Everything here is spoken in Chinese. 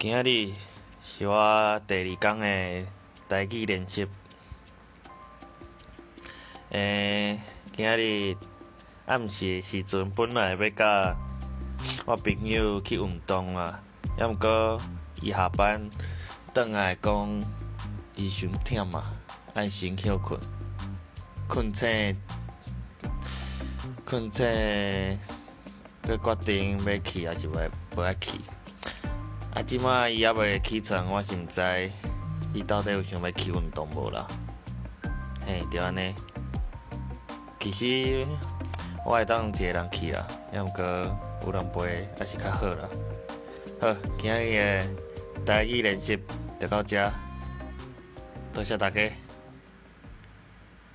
今日是我第二天的台语练习。诶，今日暗时的时阵，本来要甲我朋友去运动啊，抑毋过伊下班转来讲，伊伤忝啊，爱先休困，困醒，困醒，佫决定要去还是袂无爱去。啊，即满伊还未起床，我是毋知伊到底有想要去运动无啦。嘿，着安尼。其实我会当一个人去啦，抑毋过有人陪还是较好啦。好，今日的台语练习就到遮，多谢大家。